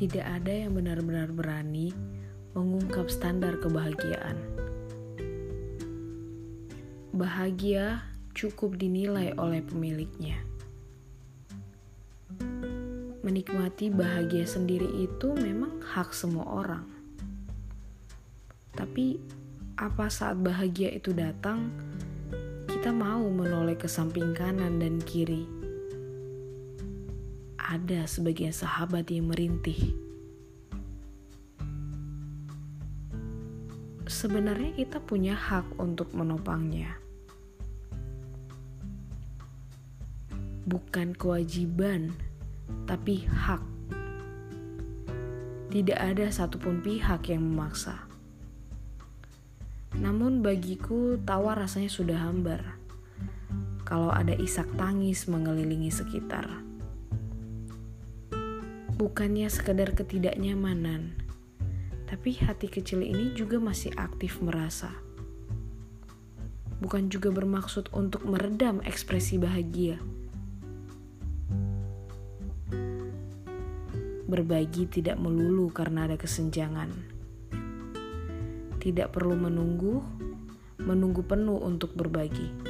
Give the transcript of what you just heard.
Tidak ada yang benar-benar berani mengungkap standar kebahagiaan. Bahagia cukup dinilai oleh pemiliknya. Menikmati bahagia sendiri itu memang hak semua orang. Tapi apa saat bahagia itu datang, kita mau menoleh ke samping kanan dan kiri? Ada sebagian sahabat yang merintih. Sebenarnya kita punya hak untuk menopangnya. Bukan kewajiban tapi hak. Tidak ada satupun pihak yang memaksa. Namun bagiku tawa rasanya sudah hambar. Kalau ada isak tangis mengelilingi sekitar. Bukannya sekedar ketidaknyamanan, tapi hati kecil ini juga masih aktif merasa. Bukan juga bermaksud untuk meredam ekspresi bahagia Berbagi tidak melulu karena ada kesenjangan. Tidak perlu menunggu, menunggu penuh untuk berbagi.